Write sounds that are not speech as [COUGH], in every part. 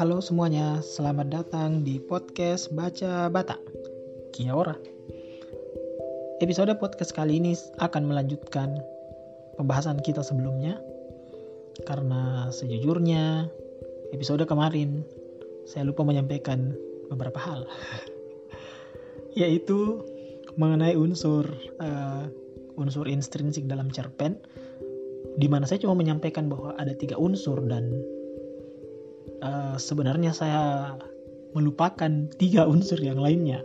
Halo semuanya, selamat datang di podcast Baca Bata. Kia ora. Episode podcast kali ini akan melanjutkan pembahasan kita sebelumnya karena sejujurnya episode kemarin saya lupa menyampaikan beberapa hal [LAUGHS] yaitu mengenai unsur uh, unsur intrinsik dalam cerpen di mana saya cuma menyampaikan bahwa ada tiga unsur dan uh, sebenarnya saya melupakan tiga unsur yang lainnya.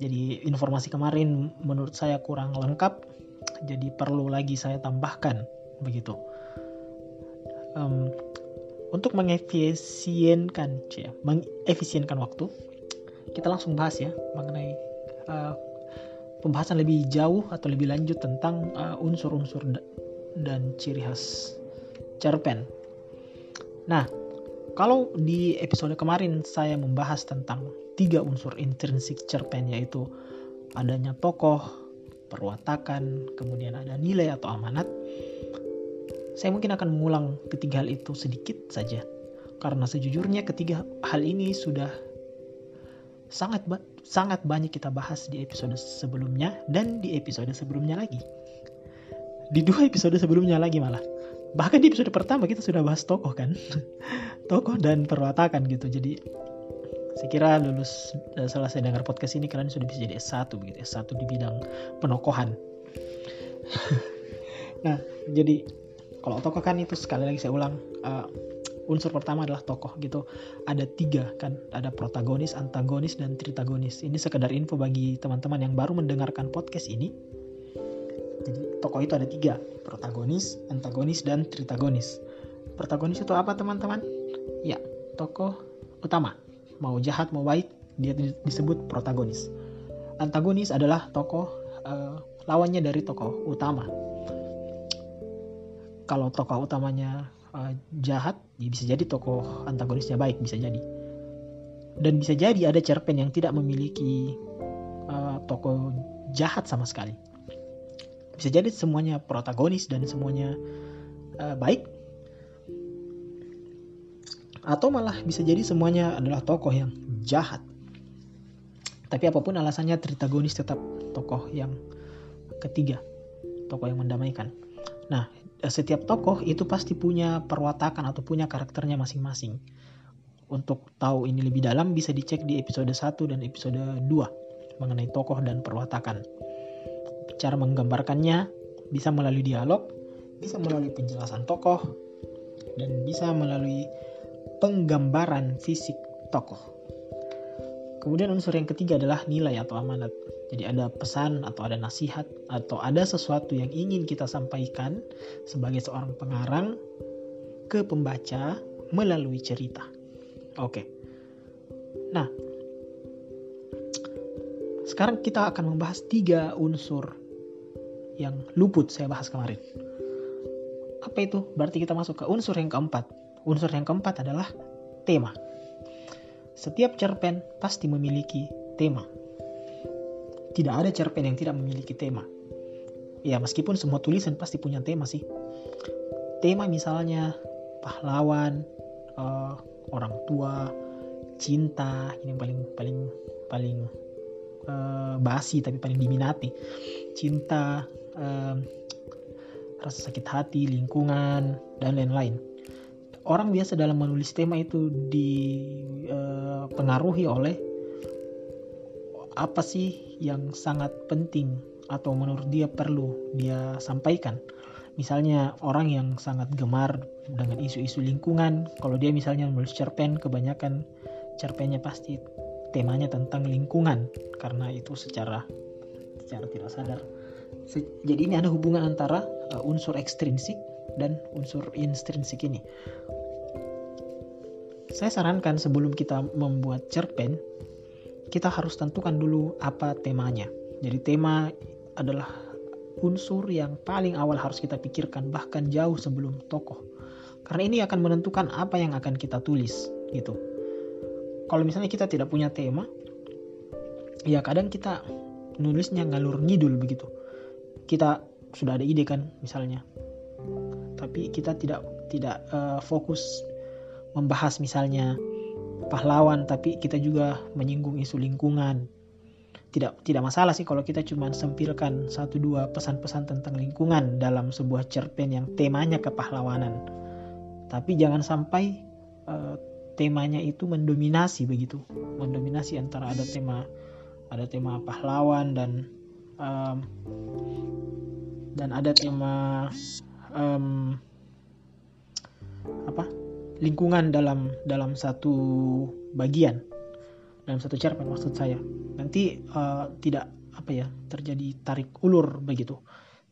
Jadi informasi kemarin menurut saya kurang lengkap, jadi perlu lagi saya tambahkan begitu. Um, untuk mengefisienkan, cia, mengefisienkan waktu, kita langsung bahas ya mengenai uh, pembahasan lebih jauh atau lebih lanjut tentang uh, unsur-unsur uh, dan ciri khas cerpen. Nah, kalau di episode kemarin saya membahas tentang tiga unsur intrinsik cerpen yaitu adanya tokoh, perwatakan, kemudian ada nilai atau amanat. Saya mungkin akan mengulang ketiga hal itu sedikit saja. Karena sejujurnya ketiga hal ini sudah sangat ba sangat banyak kita bahas di episode sebelumnya dan di episode sebelumnya lagi. Di dua episode sebelumnya lagi malah bahkan di episode pertama kita sudah bahas tokoh kan? [LAUGHS] Tokoh dan perwatakan gitu. Jadi saya kira lulus uh, selesai dengar podcast ini kalian sudah bisa jadi S1 begitu S1 di bidang penokohan. [LAUGHS] Nah jadi kalau tokoh kan itu sekali lagi saya ulang uh, unsur pertama adalah tokoh gitu. Ada tiga kan? Ada protagonis antagonis dan tritagonis. Ini sekedar info bagi teman-teman yang baru mendengarkan podcast ini jadi tokoh itu ada tiga, protagonis, antagonis, dan tritagonis. Protagonis itu apa teman-teman? Ya, tokoh utama. Mau jahat mau baik, dia disebut protagonis. Antagonis adalah tokoh uh, lawannya dari tokoh utama. Kalau tokoh utamanya uh, jahat, ya bisa jadi tokoh antagonisnya baik, bisa jadi. Dan bisa jadi ada cerpen yang tidak memiliki uh, tokoh jahat sama sekali bisa jadi semuanya protagonis dan semuanya uh, baik. Atau malah bisa jadi semuanya adalah tokoh yang jahat. Tapi apa pun alasannya tritagonis tetap tokoh yang ketiga tokoh yang mendamaikan. Nah setiap tokoh itu pasti punya perwatakan atau punya karakternya masing-masing. Untuk tahu ini lebih dalam bisa dicek di episode 1 dan episode 2 mengenai tokoh dan perwatakan Cara menggambarkannya bisa melalui dialog, bisa melalui penjelasan tokoh, dan bisa melalui penggambaran fisik tokoh. Kemudian unsur yang ketiga adalah nilai atau amanat. Jadi ada pesan atau ada nasihat atau ada sesuatu yang ingin kita sampaikan sebagai seorang pengarang ke pembaca melalui cerita. Oke. Nah, sekarang kita akan membahas tiga unsur yang luput saya bahas kemarin. Apa itu? Berarti kita masuk ke unsur yang keempat. Unsur yang keempat adalah tema. Setiap cerpen pasti memiliki tema. Tidak ada cerpen yang tidak memiliki tema. Ya, meskipun semua tulisan pasti punya tema sih. Tema misalnya pahlawan, uh, orang tua, cinta, ini yang paling paling paling uh, basi tapi paling diminati. Cinta, um, rasa sakit hati, lingkungan, dan lain-lain. Orang biasa dalam menulis tema itu dipengaruhi uh, oleh apa sih yang sangat penting atau menurut dia perlu dia sampaikan. Misalnya orang yang sangat gemar dengan isu-isu lingkungan, kalau dia misalnya menulis cerpen, kebanyakan cerpennya pasti temanya tentang lingkungan karena itu secara secara tidak sadar jadi ini ada hubungan antara uh, unsur ekstrinsik dan unsur intrinsik ini. Saya sarankan sebelum kita membuat cerpen, kita harus tentukan dulu apa temanya. Jadi tema adalah unsur yang paling awal harus kita pikirkan bahkan jauh sebelum tokoh. Karena ini akan menentukan apa yang akan kita tulis gitu. Kalau misalnya kita tidak punya tema, ya kadang kita nulisnya ngalur ngidul begitu kita sudah ada ide kan misalnya. Tapi kita tidak tidak uh, fokus membahas misalnya pahlawan tapi kita juga menyinggung isu lingkungan. Tidak tidak masalah sih kalau kita cuma sempilkan satu dua pesan-pesan tentang lingkungan dalam sebuah cerpen yang temanya kepahlawanan. Tapi jangan sampai uh, temanya itu mendominasi begitu. Mendominasi antara ada tema ada tema pahlawan dan um, dan ada tema um, apa lingkungan dalam dalam satu bagian dalam satu cerpen maksud saya. Nanti uh, tidak apa ya terjadi tarik ulur begitu.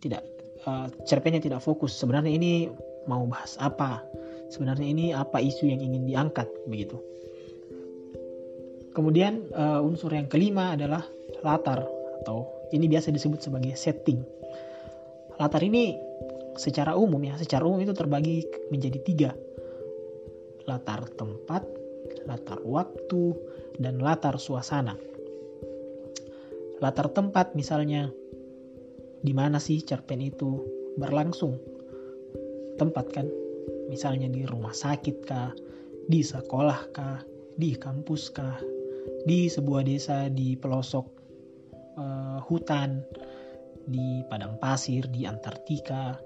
Tidak uh, cerpennya tidak fokus. Sebenarnya ini mau bahas apa? Sebenarnya ini apa isu yang ingin diangkat begitu. Kemudian uh, unsur yang kelima adalah latar atau ini biasa disebut sebagai setting latar ini secara umum ya secara umum itu terbagi menjadi tiga latar tempat latar waktu dan latar suasana. Latar tempat misalnya di mana sih cerpen itu berlangsung? Tempat kan? Misalnya di rumah sakit kah, di sekolah kah, di kampus kah, di sebuah desa di pelosok hutan, di padang pasir, di Antartika,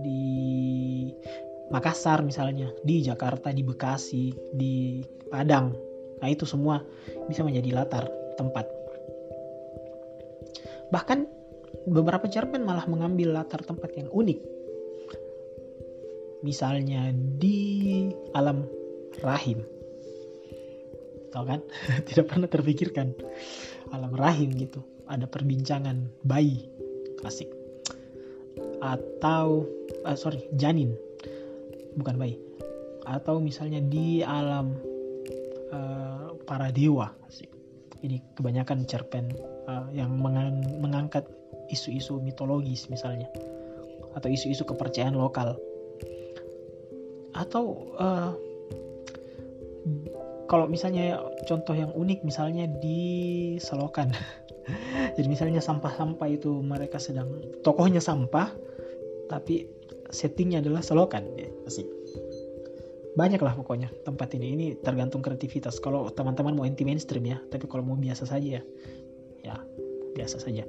di Makassar misalnya, di Jakarta, di Bekasi, di Padang, Nah itu semua bisa menjadi latar tempat. Bahkan beberapa cerpen malah mengambil latar tempat yang unik. Misalnya di alam rahim. Tahu kan? [LAUGHS] Tidak pernah terpikirkan alam rahim gitu. Ada perbincangan bayi. Klasik. Atau uh, sorry, janin. Bukan bayi. Atau misalnya di alam uh, para dewa ini kebanyakan cerpen uh, yang mengang mengangkat isu-isu mitologis misalnya atau isu-isu kepercayaan lokal atau uh, kalau misalnya contoh yang unik misalnya di selokan [LAUGHS] jadi misalnya sampah-sampah itu mereka sedang tokohnya sampah tapi settingnya adalah selokan. Ya, asik. Banyak lah pokoknya tempat ini. Ini tergantung kreativitas. Kalau teman-teman mau anti mainstream ya tapi kalau mau biasa saja ya ya biasa saja.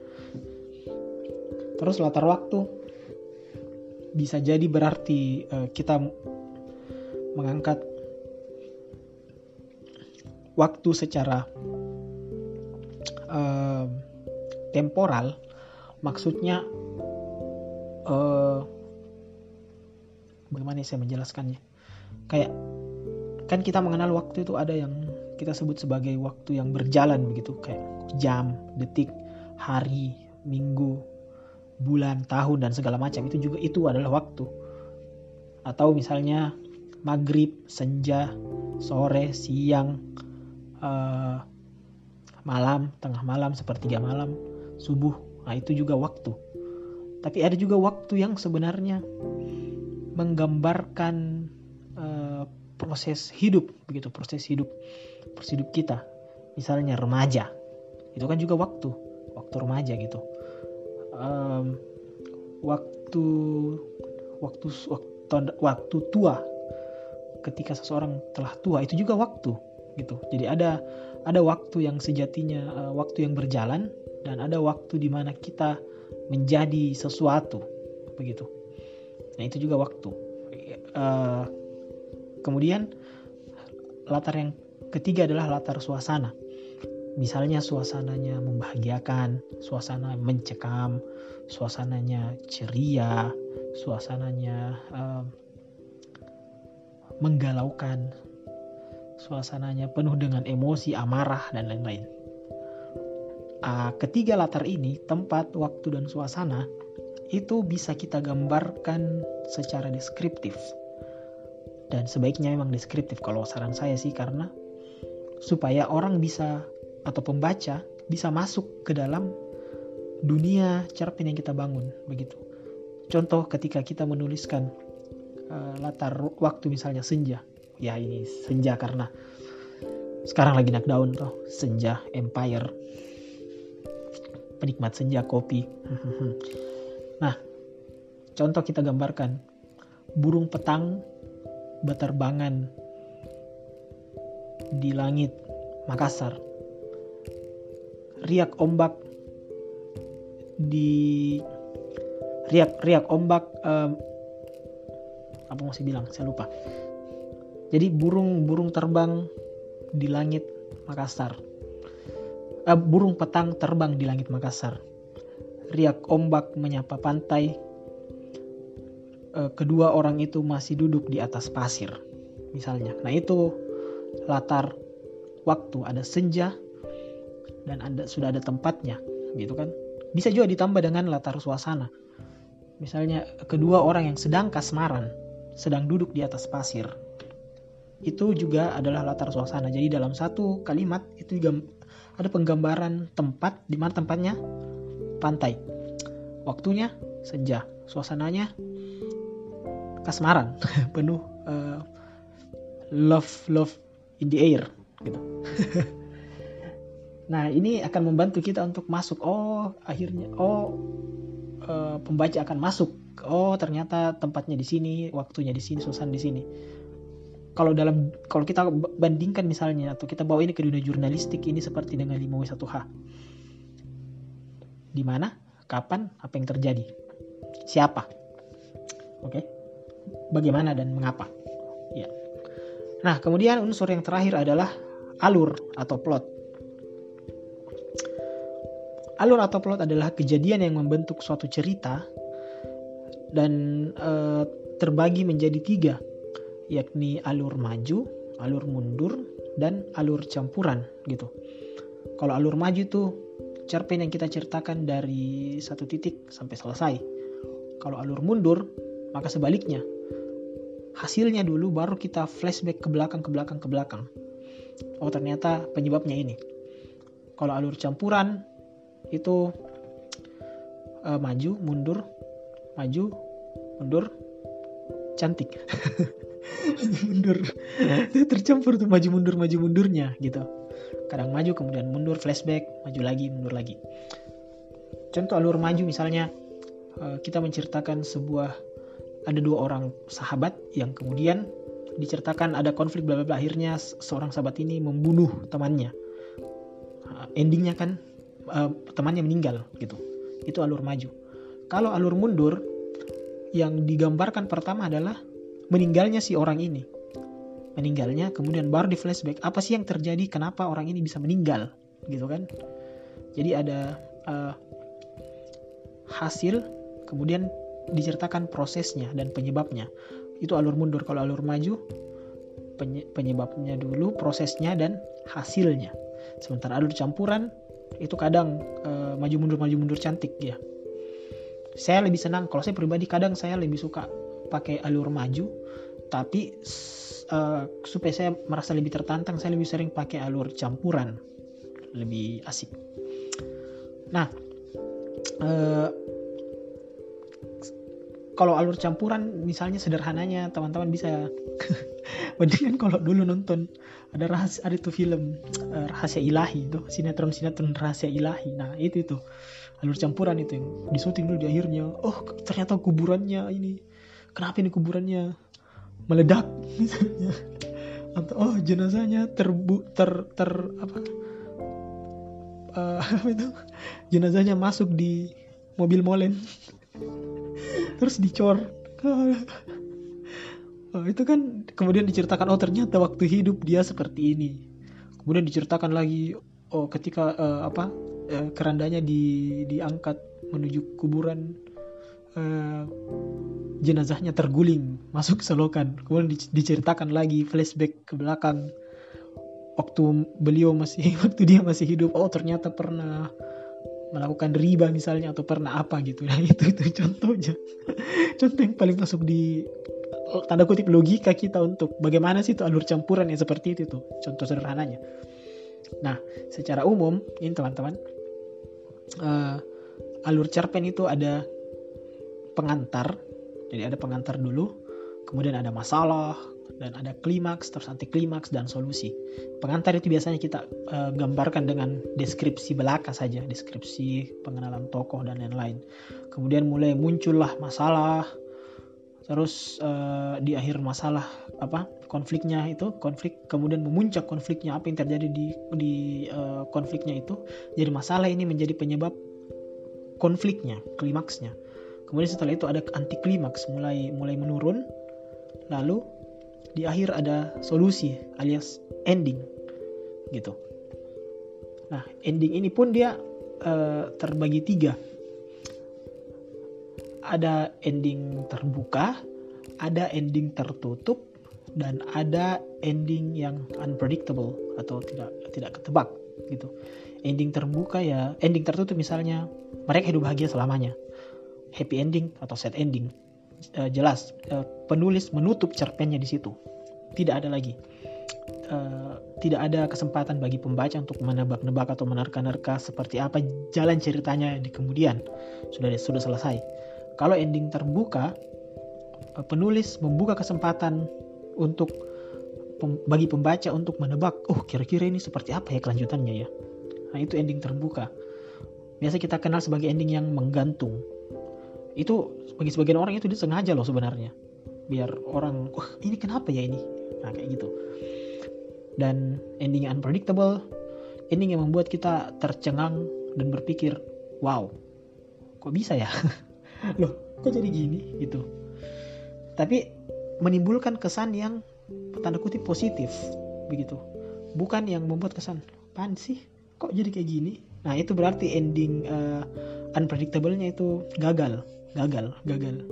Terus latar waktu. Bisa jadi berarti uh, kita mengangkat waktu secara uh, temporal maksudnya uh, bagaimana saya menjelaskannya? Kayak kan kita mengenal waktu itu ada yang kita sebut sebagai waktu yang berjalan begitu kayak jam, detik, hari, minggu, bulan, tahun dan segala macam. Itu juga itu adalah waktu. Atau misalnya maghrib, senja, sore, siang, uh, malam, tengah malam, sepertiga malam, subuh. Nah itu juga waktu. Tapi ada juga waktu yang sebenarnya menggambarkan uh, proses hidup begitu proses hidup proses hidup kita misalnya remaja itu kan juga waktu waktu remaja gitu um, waktu waktu waktu waktu tua ketika seseorang telah tua itu juga waktu gitu. Jadi ada ada waktu yang sejatinya uh, waktu yang berjalan dan ada waktu di mana kita menjadi sesuatu begitu. Nah itu juga waktu. Uh, Kemudian latar yang ketiga adalah latar suasana. Misalnya suasananya membahagiakan, suasana mencekam, suasananya ceria, suasananya uh, menggalaukan, suasananya penuh dengan emosi, amarah dan lain-lain. Uh, ketiga latar ini, tempat, waktu, dan suasana, itu bisa kita gambarkan secara deskriptif dan sebaiknya memang deskriptif kalau saran saya sih karena supaya orang bisa atau pembaca bisa masuk ke dalam dunia cerpen yang kita bangun begitu. Contoh ketika kita menuliskan uh, latar waktu misalnya senja. Ya ini senja karena sekarang lagi naik daun tuh senja empire penikmat senja kopi. [LAUGHS] nah, contoh kita gambarkan burung petang beterbangan di langit Makassar. Riak ombak di riak riak ombak um, apa masih bilang saya lupa. Jadi burung-burung terbang di langit Makassar. Uh, burung petang terbang di langit Makassar. Riak ombak menyapa pantai. Uh, kedua orang itu masih duduk di atas pasir, misalnya. Nah itu latar waktu, ada senja dan ada sudah ada tempatnya, gitu kan? Bisa juga ditambah dengan latar suasana. Misalnya kedua orang yang sedang kasmaran, sedang duduk di atas pasir. Itu juga adalah latar suasana. Jadi dalam satu kalimat itu juga ada penggambaran tempat di mana tempatnya pantai. Waktunya senja, suasananya kasmaran, [LAUGHS] penuh uh, love love in the air gitu. [LAUGHS] nah ini akan membantu kita untuk masuk. Oh akhirnya oh uh, pembaca akan masuk. Oh ternyata tempatnya di sini, waktunya di sini, suasana di sini. Kalau dalam kalau kita bandingkan misalnya atau kita bawa ini ke dunia jurnalistik ini seperti dengan 5W1H. Di mana, kapan, apa yang terjadi, siapa, oke, okay? bagaimana dan mengapa. Ya. Nah, kemudian unsur yang terakhir adalah alur atau plot. Alur atau plot adalah kejadian yang membentuk suatu cerita dan e, terbagi menjadi tiga, yakni alur maju, alur mundur, dan alur campuran gitu. Kalau alur maju itu cerpen yang kita ceritakan dari satu titik sampai selesai. Kalau alur mundur, maka sebaliknya. Hasilnya dulu baru kita flashback ke belakang, ke belakang, ke belakang oh ternyata penyebabnya ini kalau alur campuran itu uh, maju mundur maju mundur cantik [LAUGHS] mundur. Tercampur tuh maju mundur maju mundurnya gitu. Kadang maju kemudian mundur flashback maju lagi mundur lagi. Contoh alur maju misalnya uh, kita menceritakan sebuah ada dua orang sahabat yang kemudian diceritakan ada konflik bla bla akhirnya seorang sahabat ini membunuh temannya. Uh, endingnya kan uh, temannya meninggal gitu. Itu alur maju. Kalau alur mundur yang digambarkan pertama adalah meninggalnya si orang ini. Meninggalnya kemudian baru di flashback apa sih yang terjadi? Kenapa orang ini bisa meninggal? Gitu kan? Jadi ada uh, hasil kemudian diceritakan prosesnya dan penyebabnya. Itu alur mundur. Kalau alur maju penyebabnya dulu prosesnya dan hasilnya. Sementara alur campuran itu kadang uh, maju mundur maju mundur cantik ya. Saya lebih senang kalau saya pribadi kadang saya lebih suka pakai alur maju tapi uh, supaya saya merasa lebih tertantang saya lebih sering pakai alur campuran lebih asik. Nah uh, kalau alur campuran misalnya sederhananya teman-teman bisa [LAUGHS] mendingan kalau dulu nonton ada rahasia ada tuh film uh, rahasia ilahi itu sinetron sinetron rahasia ilahi. Nah itu itu. Alur campuran itu yang disuting dulu di akhirnya. Oh ternyata kuburannya ini kenapa ini kuburannya? Meledak. Misalnya [LAUGHS] atau oh jenazahnya terbu ter ter apa? Uh, [LAUGHS] apa itu? Jenazahnya masuk di mobil molen. [LAUGHS] Terus dicor. Oh, itu kan kemudian diceritakan oh ternyata waktu hidup dia seperti ini. Kemudian diceritakan lagi oh ketika uh, apa uh, kerandanya di diangkat menuju kuburan uh, jenazahnya terguling masuk selokan. Kemudian diceritakan lagi flashback ke belakang. Waktu beliau masih [LAUGHS] waktu dia masih hidup oh ternyata pernah melakukan riba misalnya atau pernah apa gitu. Nah [LAUGHS] itu itu contohnya. [LAUGHS] Contoh yang paling masuk di tanda kutip logika kita untuk bagaimana sih itu alur campuran yang seperti itu tuh contoh sederhananya. Nah secara umum ini teman-teman uh, alur cerpen itu ada pengantar jadi ada pengantar dulu kemudian ada masalah dan ada klimaks, terus anti klimaks dan solusi. Pengantar itu biasanya kita uh, gambarkan dengan deskripsi belaka saja, deskripsi pengenalan tokoh dan lain-lain. Kemudian mulai muncullah masalah, terus uh, di akhir masalah apa konfliknya itu konflik kemudian memuncak konfliknya apa yang terjadi di di uh, konfliknya itu jadi masalah ini menjadi penyebab konfliknya klimaksnya kemudian setelah itu ada anti klimaks mulai mulai menurun lalu di akhir ada solusi alias ending gitu nah ending ini pun dia uh, terbagi tiga ada ending terbuka, ada ending tertutup, dan ada ending yang unpredictable atau tidak tidak ketebak gitu. Ending terbuka ya, ending tertutup misalnya mereka hidup bahagia selamanya. Happy ending atau sad ending. Uh, jelas uh, penulis menutup cerpennya di situ. Tidak ada lagi. Uh, tidak ada kesempatan bagi pembaca untuk menebak-nebak atau menerka-nerka seperti apa jalan ceritanya di kemudian. Sudah sudah selesai kalau ending terbuka, eh, penulis membuka kesempatan untuk bagi pembaca untuk menebak, oh kira-kira ini seperti apa ya kelanjutannya ya. Nah itu ending terbuka. Biasa kita kenal sebagai ending yang menggantung. Itu bagi sebagian orang itu disengaja loh sebenarnya. Biar orang, wah ini kenapa ya ini? Nah kayak gitu. Dan ending yang unpredictable, ending yang membuat kita tercengang dan berpikir, wow, kok bisa ya? [LAUGHS] loh kok jadi gini gitu tapi menimbulkan kesan yang tanda kutip positif begitu bukan yang membuat kesan pan sih kok jadi kayak gini nah itu berarti ending uh, unpredictable-nya itu gagal gagal gagal.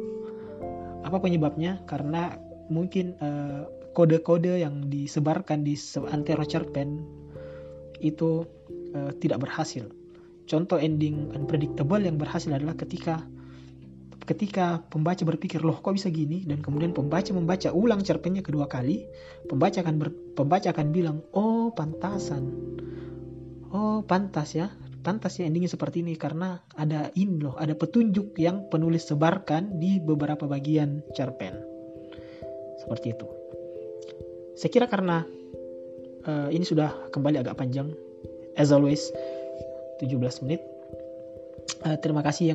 Apa penyebabnya? Karena mungkin uh, kode-kode yang disebarkan di antero cerpen itu uh, tidak berhasil. Contoh ending unpredictable yang berhasil adalah ketika ketika pembaca berpikir loh kok bisa gini? Dan kemudian pembaca membaca ulang cerpennya kedua kali pembaca akan ber, pembaca akan bilang oh pantasan. Oh pantas ya pantas ya endingnya seperti ini karena ada ini loh ada petunjuk yang penulis sebarkan di beberapa bagian cerpen. Seperti itu. Saya kira karena uh, ini sudah kembali agak panjang. As always 17 menit. Uh, terima kasih